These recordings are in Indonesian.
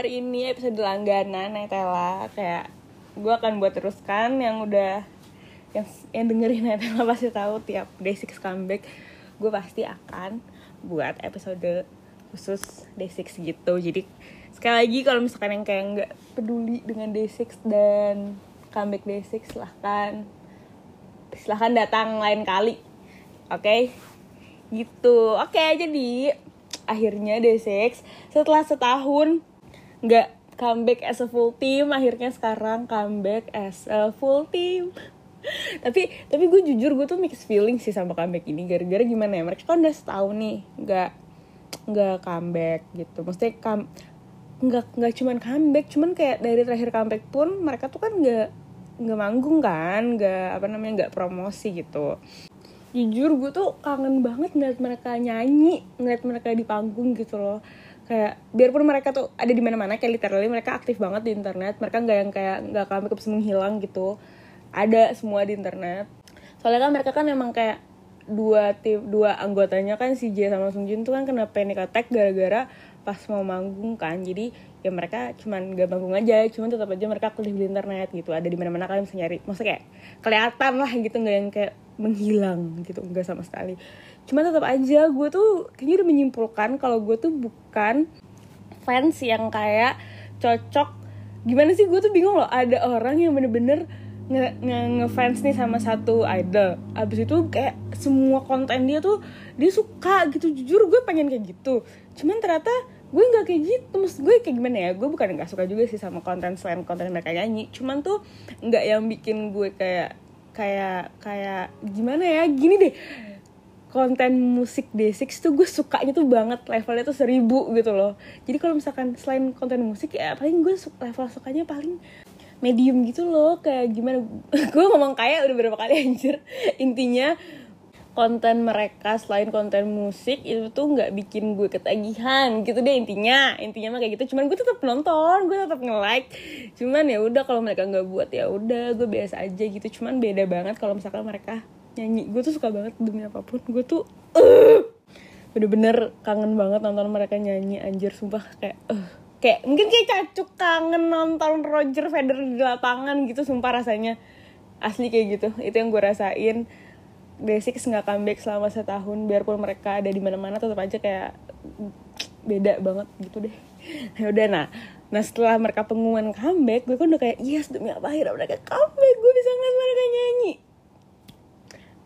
hari ini episode langganan Netela kayak gue akan buat teruskan yang udah yang yang dengerin Netela pasti tahu tiap day six comeback gue pasti akan buat episode khusus day six gitu. Jadi sekali lagi kalau misalkan yang kayak nggak peduli dengan day six dan comeback day six silahkan silahkan datang lain kali oke? Okay? gitu. Oke okay, jadi akhirnya day six setelah setahun nggak comeback as a full team akhirnya sekarang comeback as a full team. Tapi tapi gue jujur gue tuh mixed feeling sih sama comeback ini. Gara-gara gimana ya mereka kan udah setahun nih nggak nggak comeback gitu. Maksudnya come nggak nggak cuman comeback cuman kayak dari terakhir comeback pun mereka tuh kan nggak nggak manggung kan nggak apa namanya nggak promosi gitu. Jujur gue tuh kangen banget ngeliat mereka nyanyi ngeliat mereka di panggung gitu loh kayak biarpun mereka tuh ada di mana-mana kayak literally mereka aktif banget di internet mereka nggak yang kayak nggak kami terus menghilang gitu. Ada semua di internet. Soalnya kan mereka kan emang kayak dua tim dua anggotanya kan si J sama Sung Jin tuh kan kena panic attack gara-gara pas mau manggung kan. Jadi ya mereka cuman gak manggung aja cuman tetap aja mereka aktif di internet gitu. Ada di mana-mana kalian bisa nyari. Maksudnya kayak kelihatan lah gitu nggak yang kayak menghilang gitu enggak sama sekali cuma tetap aja gue tuh kayaknya udah menyimpulkan kalau gue tuh bukan fans yang kayak cocok. Gimana sih gue tuh bingung loh ada orang yang bener-bener nge, nge ngefans nih sama satu idol. Abis itu kayak semua konten dia tuh dia suka gitu jujur gue pengen kayak gitu. Cuman ternyata gue nggak kayak gitu maksud gue kayak gimana ya gue bukan nggak suka juga sih sama konten selain konten mereka nyanyi. Cuman tuh nggak yang bikin gue kayak kayak kayak gimana ya gini deh konten musik D6 tuh gue sukanya tuh banget levelnya tuh seribu gitu loh. Jadi kalau misalkan selain konten musik ya paling gue level sukanya paling medium gitu loh kayak gimana. Gue ngomong kayak udah berapa kali anjir. Intinya konten mereka selain konten musik itu tuh nggak bikin gue ketagihan gitu deh intinya. Intinya mah kayak gitu. Cuman gue tetap nonton gue tetap nge like cuman ya udah kalau mereka nggak buat ya udah gue biasa aja gitu. Cuman beda banget kalau misalkan mereka nyanyi gue tuh suka banget demi apa pun. Gue tuh uh, bener-bener kangen banget nonton mereka nyanyi anjir sumpah kayak uh, kayak mungkin kayak cacuk kangen nonton Roger Federer di lapangan gitu sumpah rasanya asli kayak gitu. Itu yang gue rasain. Basic nggak comeback selama setahun biarpun mereka ada di mana-mana tetap aja kayak beda banget gitu deh. Ya udah nah nah setelah mereka pengumuman comeback gue kan udah kayak yes demi apa akhirnya mereka comeback? Gue bisa ngeliat mereka nyanyi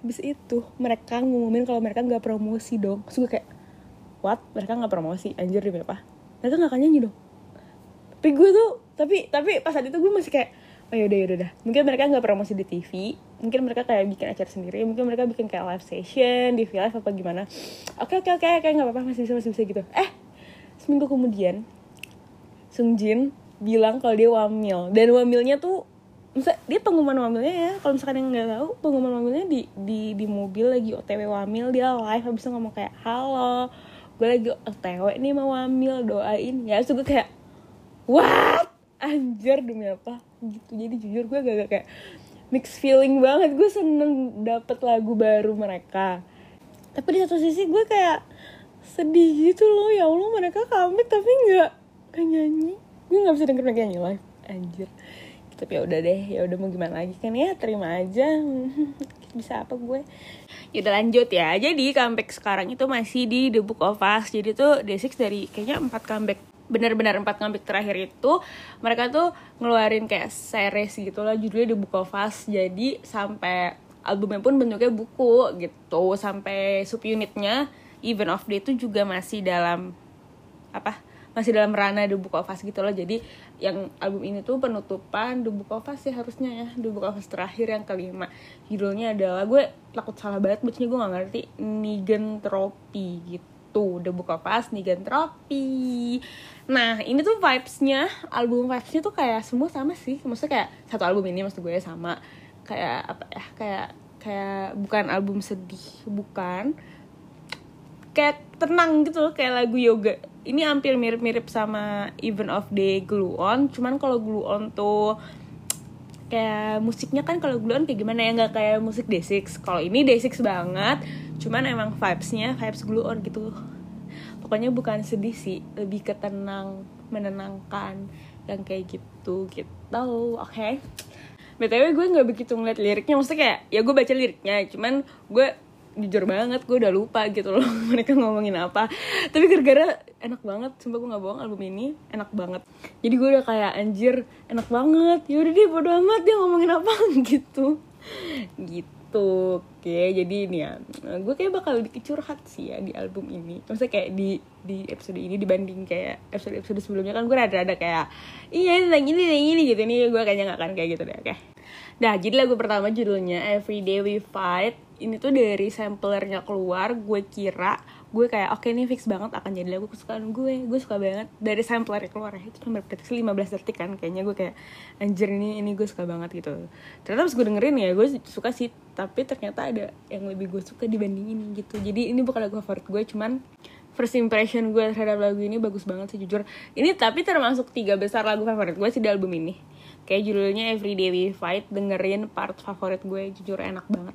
habis itu mereka ngumumin kalau mereka nggak promosi dong. Terus kayak what? Mereka nggak promosi? Anjir demi apa? Mereka nggak akan nyanyi dong. Tapi gue tuh tapi tapi pas saat itu gue masih kayak oh yaudah yaudah dah mungkin mereka nggak promosi di TV mungkin mereka kayak bikin acara sendiri mungkin mereka bikin kayak live session di live apa gimana. Oke oke oke oke nggak apa-apa masih bisa masih bisa gitu. Eh seminggu kemudian Sung Jin bilang kalau dia wamil. Dan wamilnya tuh Misal, dia pengumuman wamilnya ya. Kalau misalkan yang nggak tahu pengumuman wamilnya di di di mobil lagi otw wamil dia live habis itu ngomong kayak halo gue lagi otw nih mau wamil doain. Ya terus gue kayak what? Anjir demi apa? Gitu. Jadi jujur gue gak, gak kayak mix feeling banget. Gue seneng dapet lagu baru mereka. Tapi di satu sisi gue kayak sedih gitu loh. Ya allah mereka comeback tapi nggak nyanyi. Gue nggak bisa denger mereka nyanyi live. Anjir tapi ya udah deh ya udah mau gimana lagi kan ya terima aja. Bisa apa gue? Ya udah lanjut ya. Jadi comeback sekarang itu masih di The Book of Us. Jadi tuh D6 dari kayaknya empat comeback benar-benar empat comeback terakhir itu mereka tuh ngeluarin kayak series gitu lah judulnya The Book of Us. Jadi sampai albumnya pun bentuknya buku gitu. Sampai subunitnya Even of Day itu juga masih dalam apa masih dalam ranah of Us gitu loh. Jadi yang album ini tuh penutupan of Us sih harusnya ya. Of Us terakhir yang kelima. Judulnya adalah gue takut salah banget bacanya gue gak ngerti Nigentropi gitu. The Book of Us Nigentropi. Nah ini tuh vibesnya album vibesnya tuh kayak semua sama sih. Maksudnya kayak satu album ini maksud gue sama. Kayak apa ya kayak kayak bukan album sedih bukan. Kayak tenang gitu loh kayak lagu yoga ini hampir mirip-mirip sama Even of Day Glue On cuman kalau Glue On tuh kayak musiknya kan kalau Glue On kayak gimana ya? Nggak kayak musik D6 kalau ini D6 banget cuman emang vibesnya vibes Glue On gitu. Pokoknya bukan sedih sih lebih ke tenang menenangkan yang kayak gitu gitu. Oke. Okay? btw gue nggak begitu ngeliat liriknya maksudnya kayak ya gue baca liriknya cuman gue jujur banget gue udah lupa gitu loh mereka ngomongin apa. Tapi gara-gara enak banget sumpah gue nggak bohong album ini enak banget. Jadi gue udah kayak anjir enak banget. Yaudah deh bodo amat dia ngomongin apa? Gitu. Gitu. Oke jadi ini ya gue kayak bakal lebih curhat sih ya di album ini. Maksudnya kayak di di episode ini dibanding kayak episode episode sebelumnya. Kan gue rada-rada kayak iya tentang ini tentang ini gitu. Ini gue kayaknya gak akan kayak gitu deh oke? Nah, jadi lagu pertama judulnya Everyday We Fight. Ini tuh dari samplernya keluar, gue kira gue kayak oke okay, ini fix banget akan jadi lagu kesukaan gue. Gue suka banget dari samplernya keluar itu cuma berdetik 15 detik kan kayaknya gue kayak anjir ini ini gue suka banget gitu. Ternyata pas gue dengerin ya gue suka sih tapi ternyata ada yang lebih gue suka dibanding ini gitu. Jadi ini bukan lagu favorit gue cuman first impression gue terhadap lagu ini bagus banget sih jujur. Ini tapi termasuk tiga besar lagu favorit gue sih di album ini. Kayak judulnya Everyday We Fight dengerin part favorit gue jujur enak banget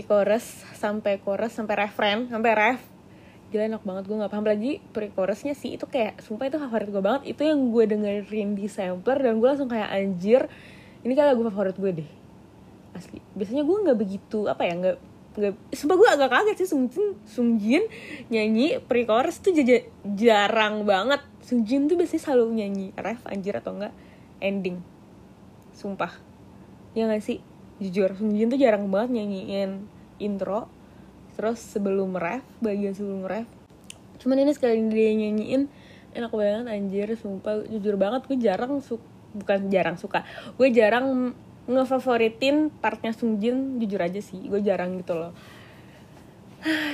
pre-chorus sampai chorus sampai refrain sampai ref. Gila enak banget gue nggak paham. Lagi pre-chorusnya sih itu kayak sumpah itu favorit gue banget. Itu yang gue dengerin di sampler dan gue langsung kayak anjir ini kayak lagu favorit gue deh. Asli. Biasanya gue nggak begitu apa ya nggak nggak sumpah gue agak kaget sih. Sungjin Sungjin nyanyi pre-chorus tuh jaja, jarang banget. Sungjin tuh biasanya selalu nyanyi ref anjir atau enggak ending. Sumpah. Ya gak sih jujur Sungjin tuh jarang banget nyanyiin intro. Terus sebelum ref bagian sebelum ref cuman ini sekali dia nyanyiin enak banget anjir sumpah. Jujur banget gue jarang su bukan jarang suka gue jarang ngefavoritin partnya Sungjin jujur aja sih gue jarang gitu loh.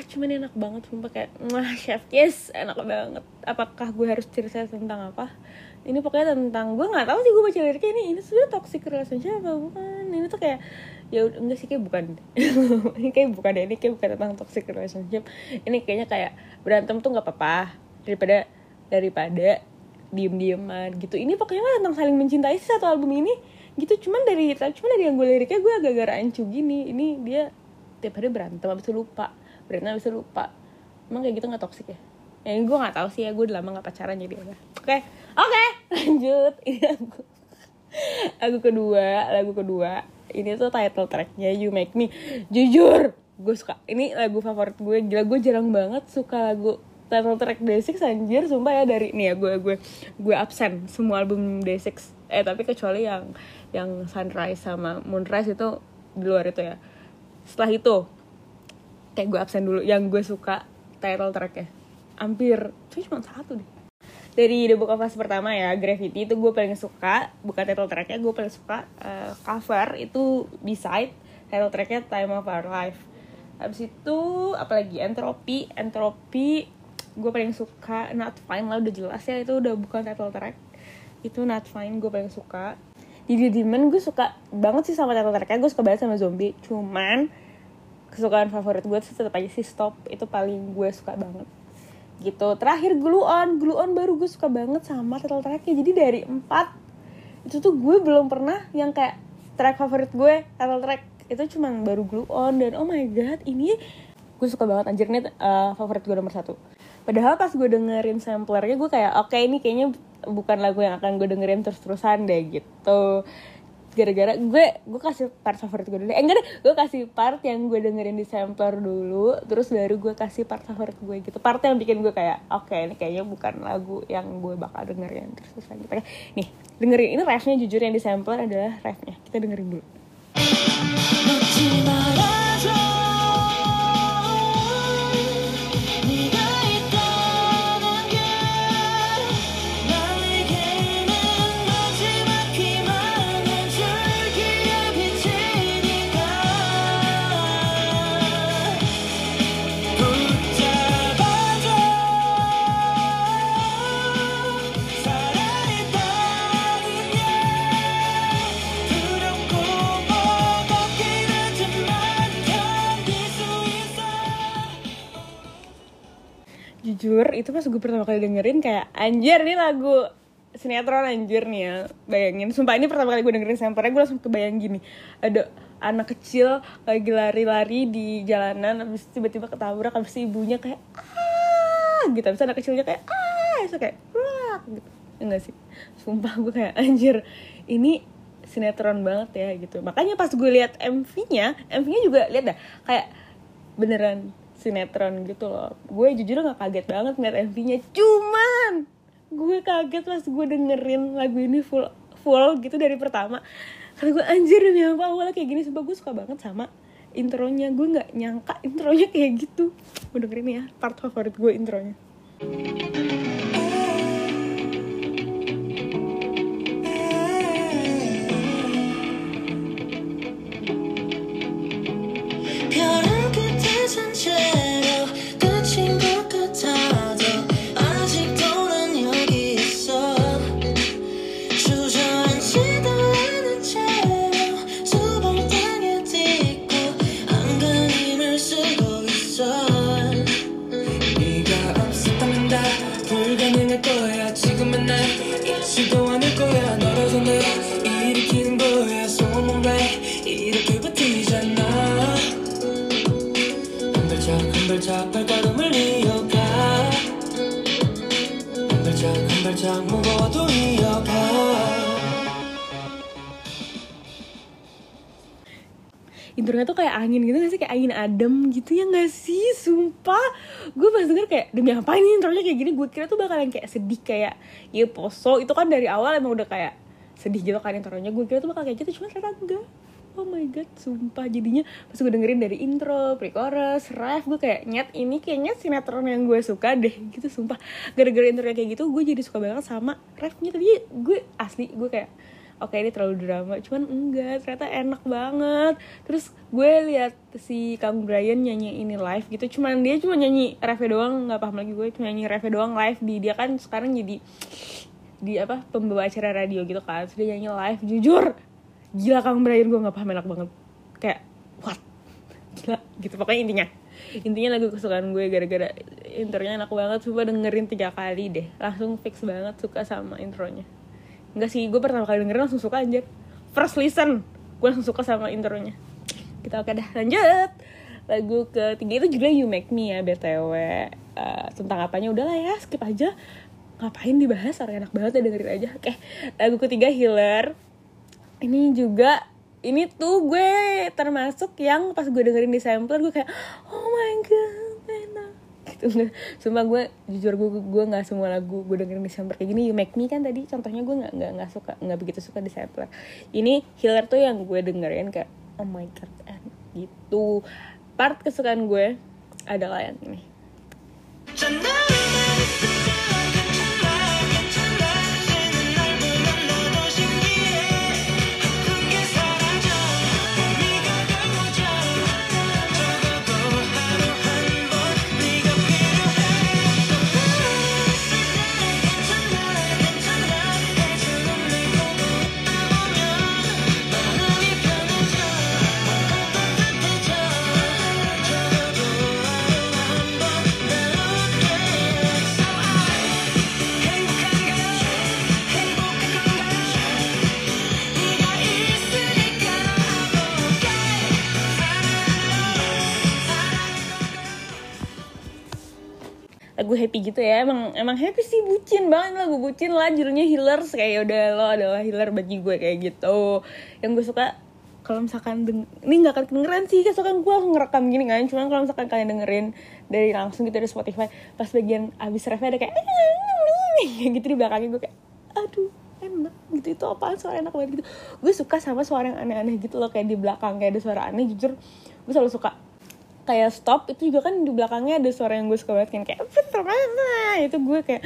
Cuman enak banget sumpah kayak wah chef yes enak banget. Apakah gue harus cerita tentang apa ini pokoknya tentang gue nggak tahu sih gue baca liriknya ini ini sebenarnya toxic relationship apa bukan? Ini tuh kayak ya enggak sih kayak bukan ini kayak bukan deh ini kayak bukan tentang toxic relationship. Ini kayaknya kayak berantem tuh nggak apa-apa daripada daripada diem dieman gitu. Ini pokoknya mah tentang saling mencintai sih satu album ini. Gitu cuman dari cuman dari yang gue liriknya gue agak-agak rancu gini. Ini dia tiap hari berantem abis itu lupa berantem abis itu lupa. Emang kayak gitu nggak toxic ya? Ya gue nggak tahu sih ya gue udah lama nggak pacaran jadi ya oke oke. okay, lanjut. Ini lagu lagu kedua lagu kedua. Ini tuh title tracknya You Make Me. Jujur gue suka. Ini lagu favorit gue. Gila gue jarang banget suka lagu title track Day6 anjir. Sumpah ya dari nih ya gue gue gue absen semua album Day6 eh tapi kecuali yang yang Sunrise sama Moonrise itu di luar itu ya. Setelah itu kayak gue absen dulu. Yang gue suka title tracknya. Hampir cuma satu deh dari The Book of Us pertama ya Gravity itu gue paling suka. Bukan title tracknya gue paling suka uh, cover itu beside title tracknya Time of Our Life. Habis itu apalagi Entropy. Entropy gue paling suka. Not Fine lah udah jelas ya itu udah bukan title track. Itu Not Fine gue paling suka. Di The Demon gue suka banget sih sama title tracknya. Gue suka banget sama zombie. Cuman kesukaan favorit gue tetap aja sih Stop. Itu paling gue suka banget gitu. Terakhir glue on. Glue on baru gue suka banget sama title tracknya. Jadi dari empat itu tuh gue belum pernah yang kayak track favorit gue title track. Itu cuman baru glue on dan oh my god ini gue suka banget. Anjir nih uh, favorit gue nomor satu. Padahal pas gue dengerin samplernya gue kayak oke okay, ini kayaknya bukan lagu yang akan gue dengerin terus terusan deh gitu gara-gara gue gue kasih part favorit gue dulu. Eh enggak deh gue kasih part yang gue dengerin di sampler dulu terus baru gue kasih part favorit gue gitu. Part yang bikin gue kayak oke okay, ini kayaknya bukan lagu yang gue bakal dengerin. Terus terus gitu nih dengerin. Ini refnya jujur yang di sampler adalah refnya. Kita dengerin dulu itu pas gue pertama kali dengerin kayak anjir nih lagu sinetron anjir nih ya. Bayangin sumpah ini pertama kali gue dengerin sampelnya gue langsung kebayang gini. Ada anak kecil lagi lari-lari di jalanan habis tiba-tiba ketabrak habis ibunya kayak ah! gitu. Habis anak kecilnya kayak ah! So kayak wah! gitu. Enggak sih. Sumpah gue kayak anjir ini sinetron banget ya gitu. Makanya pas gue lihat MV-nya MV-nya juga lihat dah kayak beneran sinetron gitu loh. Gue jujur nggak kaget banget ngeliat MV-nya cuman gue kaget pas gue dengerin lagu ini full full gitu dari pertama. Karena gue anjir demi apa awalnya kayak gini? Sumpah gue suka banget sama intronya. Gue nggak nyangka intronya kayak gitu. Gue dengerin ya part favorit gue intronya angin adem gitu ya gak sih? Sumpah. Gue pas denger kayak demi apa ini? Intronya kayak gini gue kira tuh bakalan kayak sedih kayak ya poso. Itu kan dari awal emang udah kayak sedih gitu kan intronya gue kira tuh bakal kayak gitu cuma ternyata enggak. Oh my god sumpah. Jadinya pas gue dengerin dari intro pre-chorus ref gue kayak nyet ini kayaknya sinetron yang gue suka deh. Gitu sumpah. Gara-gara intronya kayak gitu gue jadi suka banget sama refnya. Tadi gue asli gue kayak oke ini terlalu drama. Cuman enggak ternyata enak banget. Terus gue lihat si Kang Brian nyanyi ini live gitu. Cuman dia cuma nyanyi refnya doang nggak paham lagi gue. Cuma nyanyi refnya doang live di dia kan sekarang jadi di apa pembawa acara radio gitu kan. Dia nyanyi live jujur. Gila Kang Brian gue nggak paham enak banget. Kayak what? Gila gitu. Pokoknya intinya intinya lagu kesukaan gue gara-gara intronya enak banget. Coba dengerin tiga kali deh. Langsung fix banget suka sama intronya Enggak sih, gue pertama kali dengerin langsung suka anjir. First listen, gue langsung suka sama intronya. Kita oke dah, lanjut. Lagu ketiga itu judulnya You Make Me ya, BTW Eh, Tentang apanya, udahlah ya, skip aja. Ngapain dibahas, orang enak banget ya dengerin aja. Oke, lagu ketiga Healer. Ini juga ini tuh gue termasuk yang pas gue dengerin di sampler gue kayak oh my god gitu sumpah gue jujur gue gue nggak semua lagu gue dengerin di kayak gini. You make me kan tadi contohnya gue nggak nggak nggak suka nggak begitu suka di ini healer tuh yang gue dengerin kayak oh my god gitu. Part kesukaan gue adalah yang ini lagu happy gitu ya. Emang emang happy sih bucin banget lagu bucin lah judulnya healers. Kayak udah lo adalah healer bagi gue kayak gitu. Yang gue suka kalau misalkan deng ini nggak akan kedengeran sih kesukaan gue langsung ngerekam gini kan. Cuman kalau misalkan kalian dengerin dari langsung gitu dari Spotify pas bagian abis refnya ada kayak kayak gitu di belakangnya gue kayak aduh enak gitu. Itu apaan? Suara enak banget gitu. Gue suka sama suara yang aneh-aneh gitu loh kayak di belakang kayak ada suara aneh jujur gue selalu suka kayak stop itu juga kan di belakangnya ada suara yang gue suka banget kan. Kayak mana itu gue kayak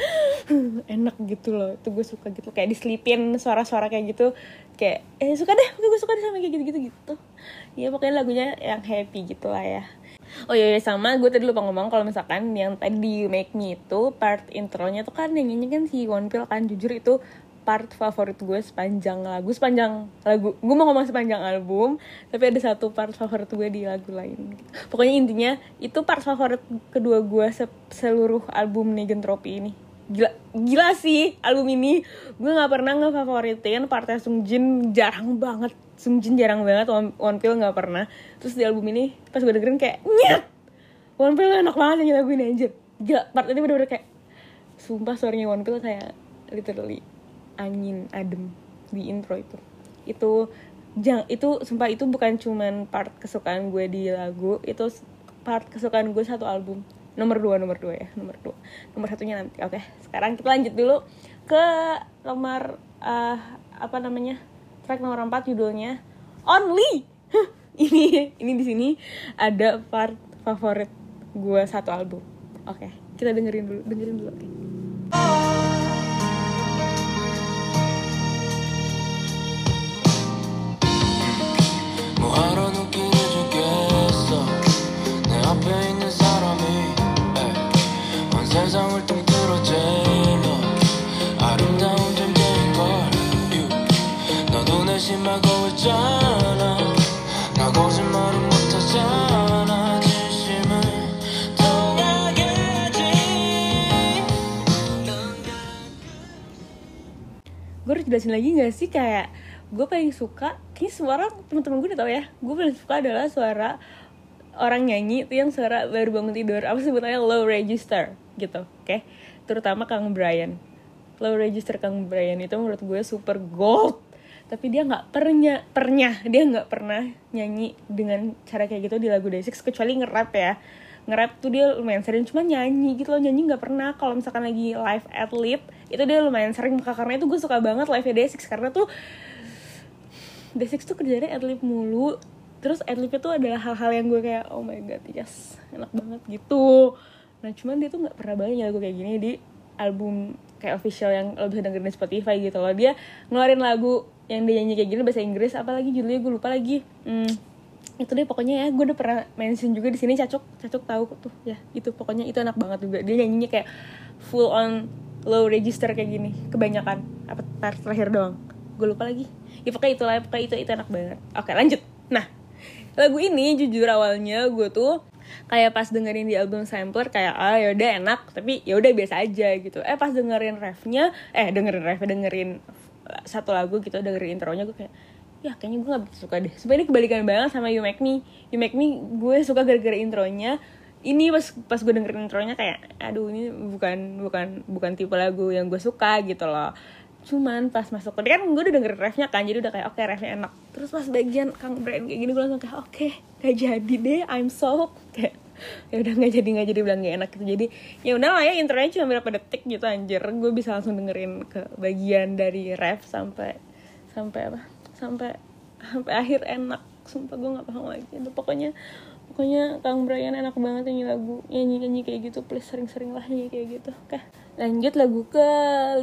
enak gitu loh. Itu gue suka gitu kayak diselipin suara-suara kayak gitu. Kayak eh suka deh gue suka deh sama kayak gitu-gitu gitu. Ya pokoknya lagunya yang happy gitu lah ya. Oh iya, iya sama gue tadi lupa ngomong kalau misalkan yang tadi Make Me itu part intronya tuh kan yang nyanyi kan si One Pill kan jujur itu part favorit gue sepanjang lagu sepanjang lagu gue mau ngomong sepanjang album tapi ada satu part favorit gue di lagu lain. Pokoknya intinya itu part favorit kedua gue se- seluruh album Negentropi ini. Gila gila sih album ini. Gue nggak pernah ngefavoritin partnya Sungjin jarang banget. Sungjin jarang banget One, One Pill nggak pernah. Terus di album ini pas gue dengerin kayak nyet! One Pill enak banget nyanyi lagu ini anjir. Gila part ini bener-bener kayak sumpah suaranya One Pill kayak literally angin adem di intro itu. Itu jang itu sumpah itu bukan cuman part kesukaan gue di lagu itu part kesukaan gue satu album. Nomor dua nomor dua ya nomor dua. Nomor satunya nanti oke. Sekarang kita lanjut dulu ke nomor eh, apa namanya track nomor 4 judulnya Only. Ini ini di sini ada part favorit gue satu album. Oke kita dengerin dulu dengerin dulu oke. 뭐 jelasin lagi gak sih? Kayak gue paling suka kayaknya semua orang teman-teman gue udah tau ya. Gue paling suka adalah suara orang nyanyi itu yang suara baru bangun tidur. Apa sebutannya? Low register gitu oke? Terutama Kang Brian. Low register Kang Brian itu menurut gue super gold. Tapi dia nggak pernah pernah dia nggak pernah nyanyi dengan cara kayak gitu di lagu Day6 kecuali nge-rap ya nge-rap tuh dia lumayan sering cuma nyanyi gitu loh nyanyi nggak pernah. Kalau misalkan lagi live at lip itu dia lumayan sering karena itu gue suka banget live Day6 karena tuh Day6 tuh kerjanya ad lib mulu. Terus ad libnya tuh adalah hal-hal yang gue kayak oh my god yes enak banget gitu. Nah cuman dia tuh nggak pernah nyanyi lagu kayak gini di album kayak official yang lo bisa dengerin Spotify gitu loh. Dia ngeluarin lagu yang dia nyanyi kayak gini bahasa Inggris apalagi judulnya gue lupa lagi. Hmm, itu deh pokoknya ya gue udah pernah mention juga di sini cacok. Cacok tahu tuh ya itu pokoknya itu enak banget juga. Dia nyanyinya kayak full on low register kayak gini kebanyakan. Apa part terakhir doang. Gue lupa lagi. Ya pokoknya itu lah pokoknya itu itu enak banget. Oke lanjut. Nah lagu ini jujur awalnya gue tuh kayak pas dengerin di album sampler kayak ah yaudah enak. Tapi ya udah biasa aja gitu. Eh pas dengerin refnya eh dengerin ref dengerin satu lagu gitu dengerin intronya gue kayak ya kayaknya gue gak suka deh. Sebenarnya kebalikan banget sama You Make Me. You Make Me gue suka gara-gara intronya. Ini pas pas gue dengerin intronya kayak aduh ini bukan bukan bukan tipe lagu yang gue suka gitu loh. Cuman pas masuk ke kan gue udah dengerin refnya kan jadi udah kayak oke refnya enak. Terus pas bagian Kang Brian kayak gini gue langsung kayak oke gak jadi deh I'm so kayak ya udah nggak jadi nggak jadi bilang gak enak gitu. Jadi ya udah lah ya intronya cuma berapa detik gitu anjir. Gue bisa langsung dengerin ke bagian dari ref sampai sampai apa sampai sampai akhir enak. Sumpah gue nggak paham lagi. Itu pokoknya pokoknya Kang Brian enak banget nyanyi lagu nyanyi nyanyi kayak gitu. Please sering-sering lah nyanyi kayak gitu. Oke lanjut lagu ke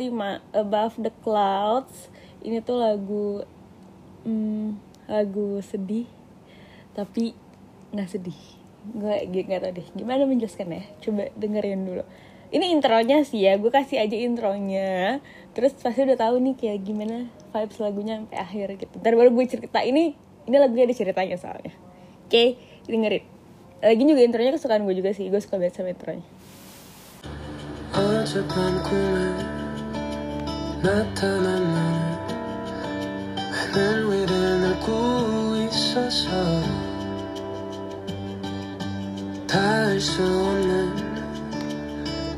lima Above the Clouds. Ini tuh lagu hmm, lagu sedih tapi nggak sedih. Gue nggak tau deh. Gimana menjelaskan ya coba dengerin dulu. Ini intronya sih ya. Gue kasih aja intronya. Terus pasti udah tahu nih kayak gimana vibes lagunya sampai akhir gitu ntar baru gue cerita ini ini lagunya ada ceritanya soalnya oke dengerin lagi juga intronya kesukaan gue juga sih gue suka banget sama intronya 어젯밤 꿈에 나타난 너는 하늘 위를 날고 있어서 닿을 수 없는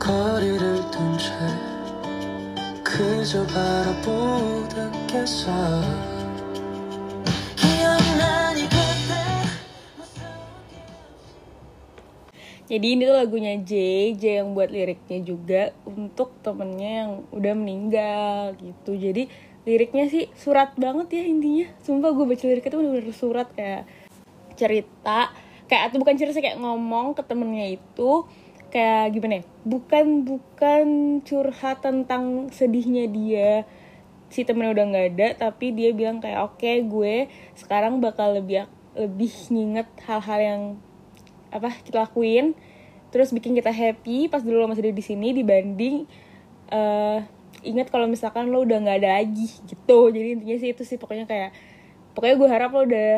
거리를 둔 채 그저 바라보다 깼어 기억나니 그때 Jadi ini tuh lagunya J, J yang buat liriknya juga untuk temennya yang udah meninggal gitu. Jadi liriknya sih surat banget ya intinya. Sumpah gue baca liriknya tuh bener-bener surat kayak cerita kayak atau bukan cerita sih kayak ngomong ke temennya itu kayak gimana ya? Bukan bukan curhat tentang sedihnya dia. Si temennya udah nggak ada tapi dia bilang kayak oke gue sekarang bakal lebih lebih nginget hal-hal yang apa kita lakuin. Terus bikin kita happy pas dulu lo masih ada di sini dibanding eh ingat kalau misalkan lo udah nggak ada lagi gitu. Jadi intinya sih itu sih pokoknya kayak pokoknya gue harap lo udah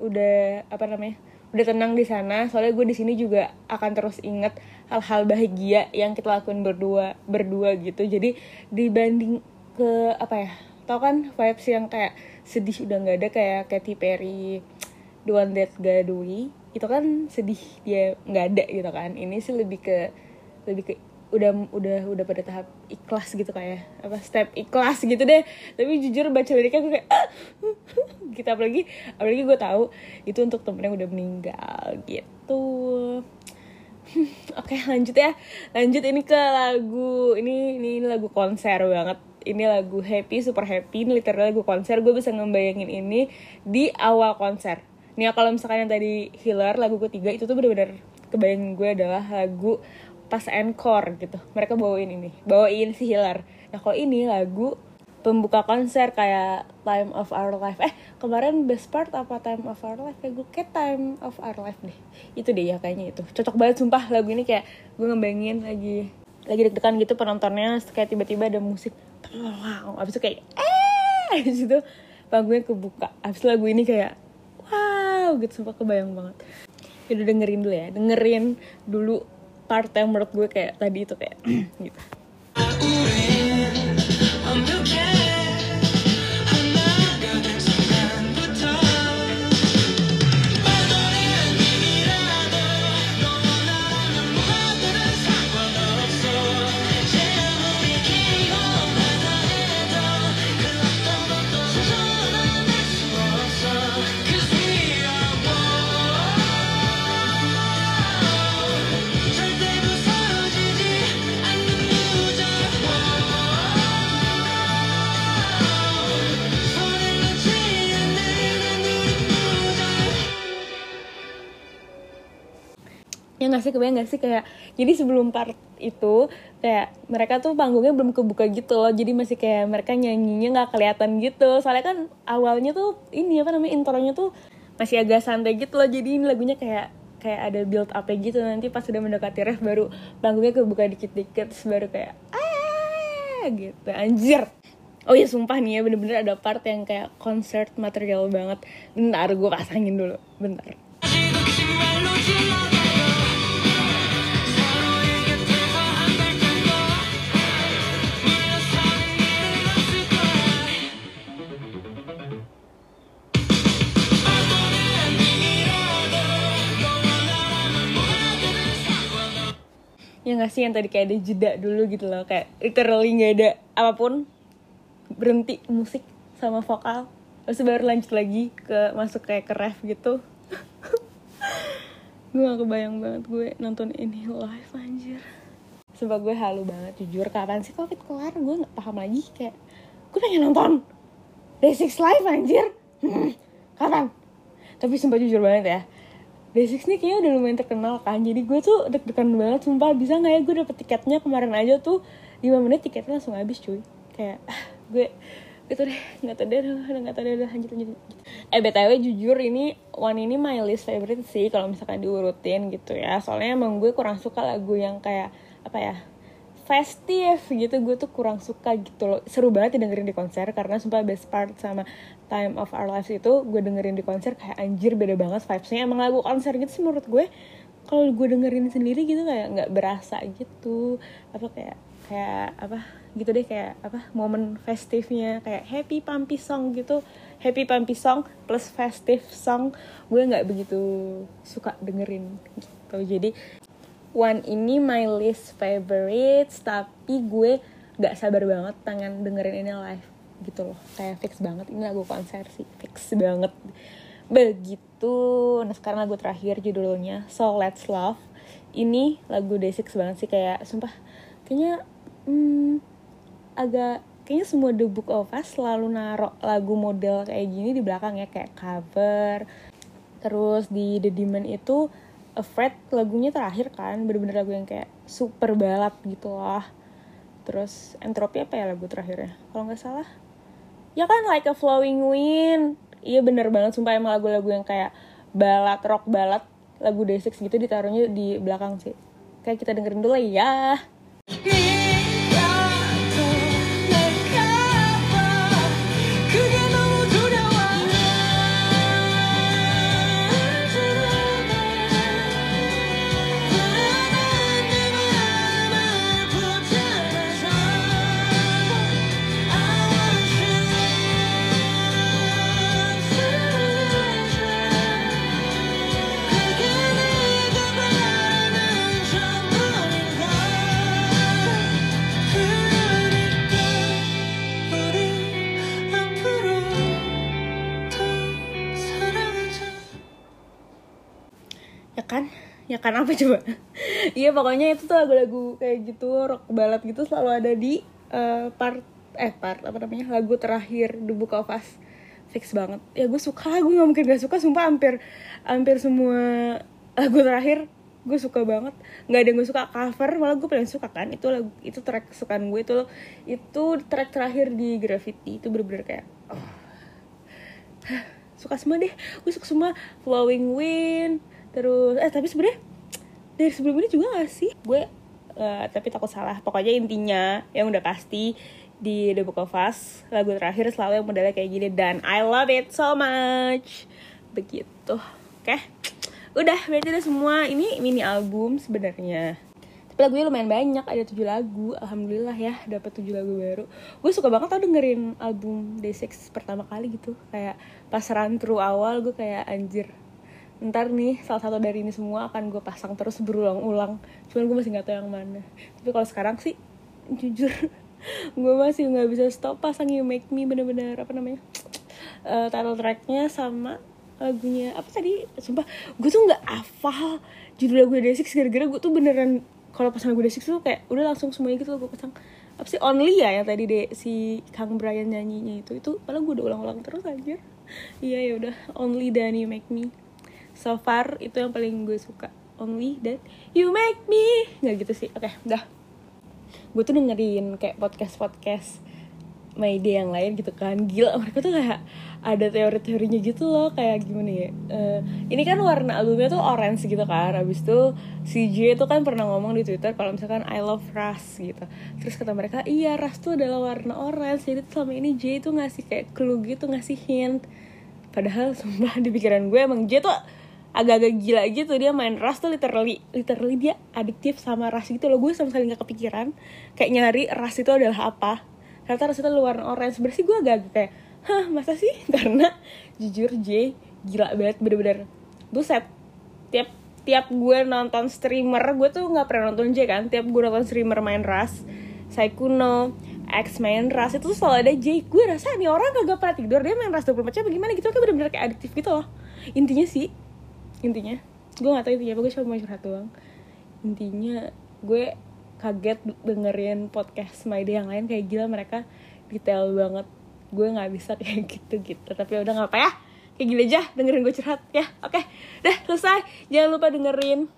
udah apa namanya udah tenang di sana. Soalnya gue di sini juga akan terus inget hal-hal bahagia yang kita lakuin berdua berdua gitu. Jadi dibanding ke apa ya tau kan vibes yang kayak sedih udah nggak ada kayak Katy Perry The One That Away itu kan sedih dia nggak ada gitu kan. Ini sih lebih ke lebih ke udah udah udah pada tahap ikhlas gitu kayak apa step ikhlas gitu deh. Tapi jujur baca liriknya gue kayak kita apalagi apalagi gue tahu itu untuk temen yang udah meninggal gitu oke lanjut ya. Lanjut ini ke lagu ini ini, ini lagu konser banget. Ini lagu happy super happy ini literal lagu konser. Gue bisa ngebayangin ini di awal konser. Nih kalau misalkan yang tadi Healer lagu ketiga itu tuh bener-bener kebayangin gue adalah lagu pas encore gitu. Mereka bawain ini bawain si Healer nah kalau ini lagu pembuka konser kayak Time of Our Life. Eh kemarin best part apa Time of Our Life? Kayak gue kayak Time of Our Life deh. Itu deh ya kayaknya itu. Cocok banget sumpah lagu ini kayak gue ngebayangin lagi lagi deg-degan gitu penontonnya kayak tiba-tiba ada musik wow abis itu kayak eh! Abis itu panggungnya kebuka. Abis lagu ini kayak wow gitu sumpah kebayang banget. Ya udah dengerin dulu ya dengerin dulu part yang menurut gue kayak tadi itu kayak gitu ya nggak sih kebayang nggak sih? Kayak jadi sebelum part itu kayak mereka tuh panggungnya belum kebuka gitu loh. Jadi masih kayak mereka nyanyinya nggak kelihatan gitu. Soalnya kan awalnya tuh ini apa namanya intronya tuh masih agak santai gitu loh. Jadi ini lagunya kayak kayak ada build up gitu. Nanti pas udah mendekati ref baru panggungnya kebuka dikit-dikit. Baru kayak ah! gitu. Anjir. Oh iya sumpah nih ya bener-bener ada part yang kayak concert material banget. Bentar gue pasangin dulu. Bentar ya nggak sih yang tadi kayak ada jeda dulu gitu loh kayak literally nggak ada apa pun. Berhenti musik sama vokal. Terus baru lanjut lagi ke masuk kayak ke ref gitu. Gue gak kebayang banget gue nonton ini live anjir. Sumpah gue halu banget jujur. Kapan sih covid kelar? Gue nggak paham lagi kayak gue pengen nonton Day live anjir. Hmm, kapan? Tapi sumpah jujur banget ya Day6 nih kayaknya udah lumayan terkenal kan. Jadi gue tuh deg-degan banget Sumpah. Bisa gak ya gue dapet tiketnya kemarin aja tuh 5 menit tiketnya langsung habis cuy. Kayak ah, gue itu deh nggak tahu deh udah nggak tahu deh udah lanjut lanjut eh btw jujur ini one ini my least favorite sih kalau misalkan diurutin gitu ya. Soalnya emang gue kurang suka lagu yang kayak apa ya festive gitu gue tuh kurang suka gitu loh. Seru banget didengerin di konser karena sumpah best part sama Time of Our Lives itu gue dengerin di konser kayak anjir beda banget vibesnya. Emang lagu konser gitu sih menurut gue kalau gue dengerin sendiri gitu kayak nggak berasa gitu. Apa kayak kayak apa gitu deh kayak apa momen festifnya kayak happy pumpy song gitu. Happy pumpy song plus festive song. Gue nggak begitu suka dengerin gitu. Jadi one ini my least favorites tapi gue nggak sabar banget pengen dengerin ini live gitu loh. Kayak fix banget ini lagu konser sih fix banget. Begitu nah sekarang lagu terakhir judulnya So Let's Love. Ini lagu Day6 banget sih kayak sumpah kayaknya hmm, agak kayaknya semua The Book of Us selalu naruh lagu model kayak gini di belakang ya kayak cover. Terus di The Demon itu Afraid lagunya terakhir kan bener-bener lagu yang kayak super balap gitu lah. Terus Entropy apa ya lagu terakhirnya? Kalau nggak salah. Ya kan Like a Flowing Wind. Iya bener banget sumpah emang lagu-lagu yang kayak balad rock balad lagu Day6 gitu ditaruhnya di belakang sih. Kayak kita dengerin dulu ya ya kan apa coba? Iya pokoknya itu tuh lagu-lagu kayak gitu rock balad gitu selalu ada di eh, part eh part apa namanya lagu terakhir The Book of Us. Fix banget. Ya gue suka gue nggak mungkin gak suka sumpah hampir hampir semua lagu terakhir gue suka banget. Nggak ada yang gue suka cover malah gue paling suka kan itu lagu itu track kesukaan gue itu itu track terakhir di Gravity itu bener-bener kayak oh, suka semua deh. Gue suka semua flowing wind terus eh tapi sebenarnya dari sebelum ini juga gak sih? Gue eh, tapi takut salah. Pokoknya intinya yang udah pasti di The Book of Us lagu terakhir selalu yang modelnya kayak gini dan I love it so much. Begitu. Oke? Udah berarti udah semua. Ini mini album sebenarnya. Tapi lagunya lumayan banyak ada tujuh lagu. Alhamdulillah ya dapat tujuh lagu baru. Gue suka banget tau dengerin album Day6 pertama kali gitu. Kayak pas run through awal gue kayak anjir ntar nih salah satu dari ini semua akan gue pasang terus berulang-ulang. Cuman gue masih nggak tahu yang mana. Tapi kalau sekarang sih jujur gue masih nggak bisa stop pasang You Make Me bener-bener apa namanya? Eh, title tracknya sama lagunya apa tadi? Sumpah gue tuh nggak hafal judul lagu Day6 gara-gara gue tuh beneran kalau pasang lagu Day6 tuh kayak udah langsung semuanya gitu gue pasang. Apa sih? Only ya yang tadi deh si Kang Brian nyanyinya itu. Itu malah gue udah ulang-ulang terus aja iya ya udah. Only dan You Make Me so far itu yang paling gue suka. Only dan You Make Me. Nggak gitu sih. Oke udah. Gue tuh dengerin kayak podcast podcast Mayday yang lain gitu kan. Gila mereka tuh kayak ada teori-teorinya gitu loh. Kayak gimana ya? Eh, ini kan warna albumnya tuh orange gitu kan. Abis itu si J tuh kan pernah ngomong di twitter kalau misalkan I love Rust gitu. Terus kata mereka iya Rust tuh adalah warna orange. Jadi selama ini J tuh ngasih kayak clue gitu ngasih hint. Padahal sumpah di pikiran gue emang J tuh agak-agak gila gitu. Dia main Rust tuh literally literally dia adiktif sama Rust gitu loh. Gue sama sekali nggak kepikiran kayak nyari Rust itu adalah apa. Ternyata Rust itu warna orange. Bersih gue agak kayak hah masa sih? Karena jujur J gila banget bener-bener. Buset tiap tiap gue nonton streamer gue tuh nggak pernah nonton J kan. Tiap gue nonton streamer main Rust Saikuno X main Rust itu selalu ada J. Gue rasa nih orang kagak pernah tidur dia main Rust 24 jam bagaimana gitu. Kan bener-bener kayak adiktif gitu loh. Intinya sih intinya gue gak tahu intinya apa gue cuma mau curhat doang. Intinya gue kaget dengerin podcast My Day yang lain kayak gila mereka detail banget. Gue nggak bisa kayak gitu gitu. Tapi udah nggak apa ya kayak gila aja dengerin gue curhat ya. Oke dah selesai. Jangan lupa dengerin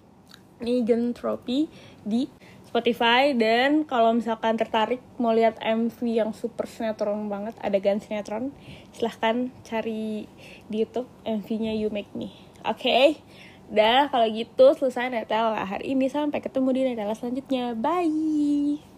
Negan Trophy di Spotify. Dan kalau misalkan tertarik mau lihat MV yang super sinetron banget adegan sinetron silahkan cari di YouTube MV-nya You Make Me oke. Dah kalau gitu selesai Netella hari ini. Sampai ketemu di Netella selanjutnya. Bye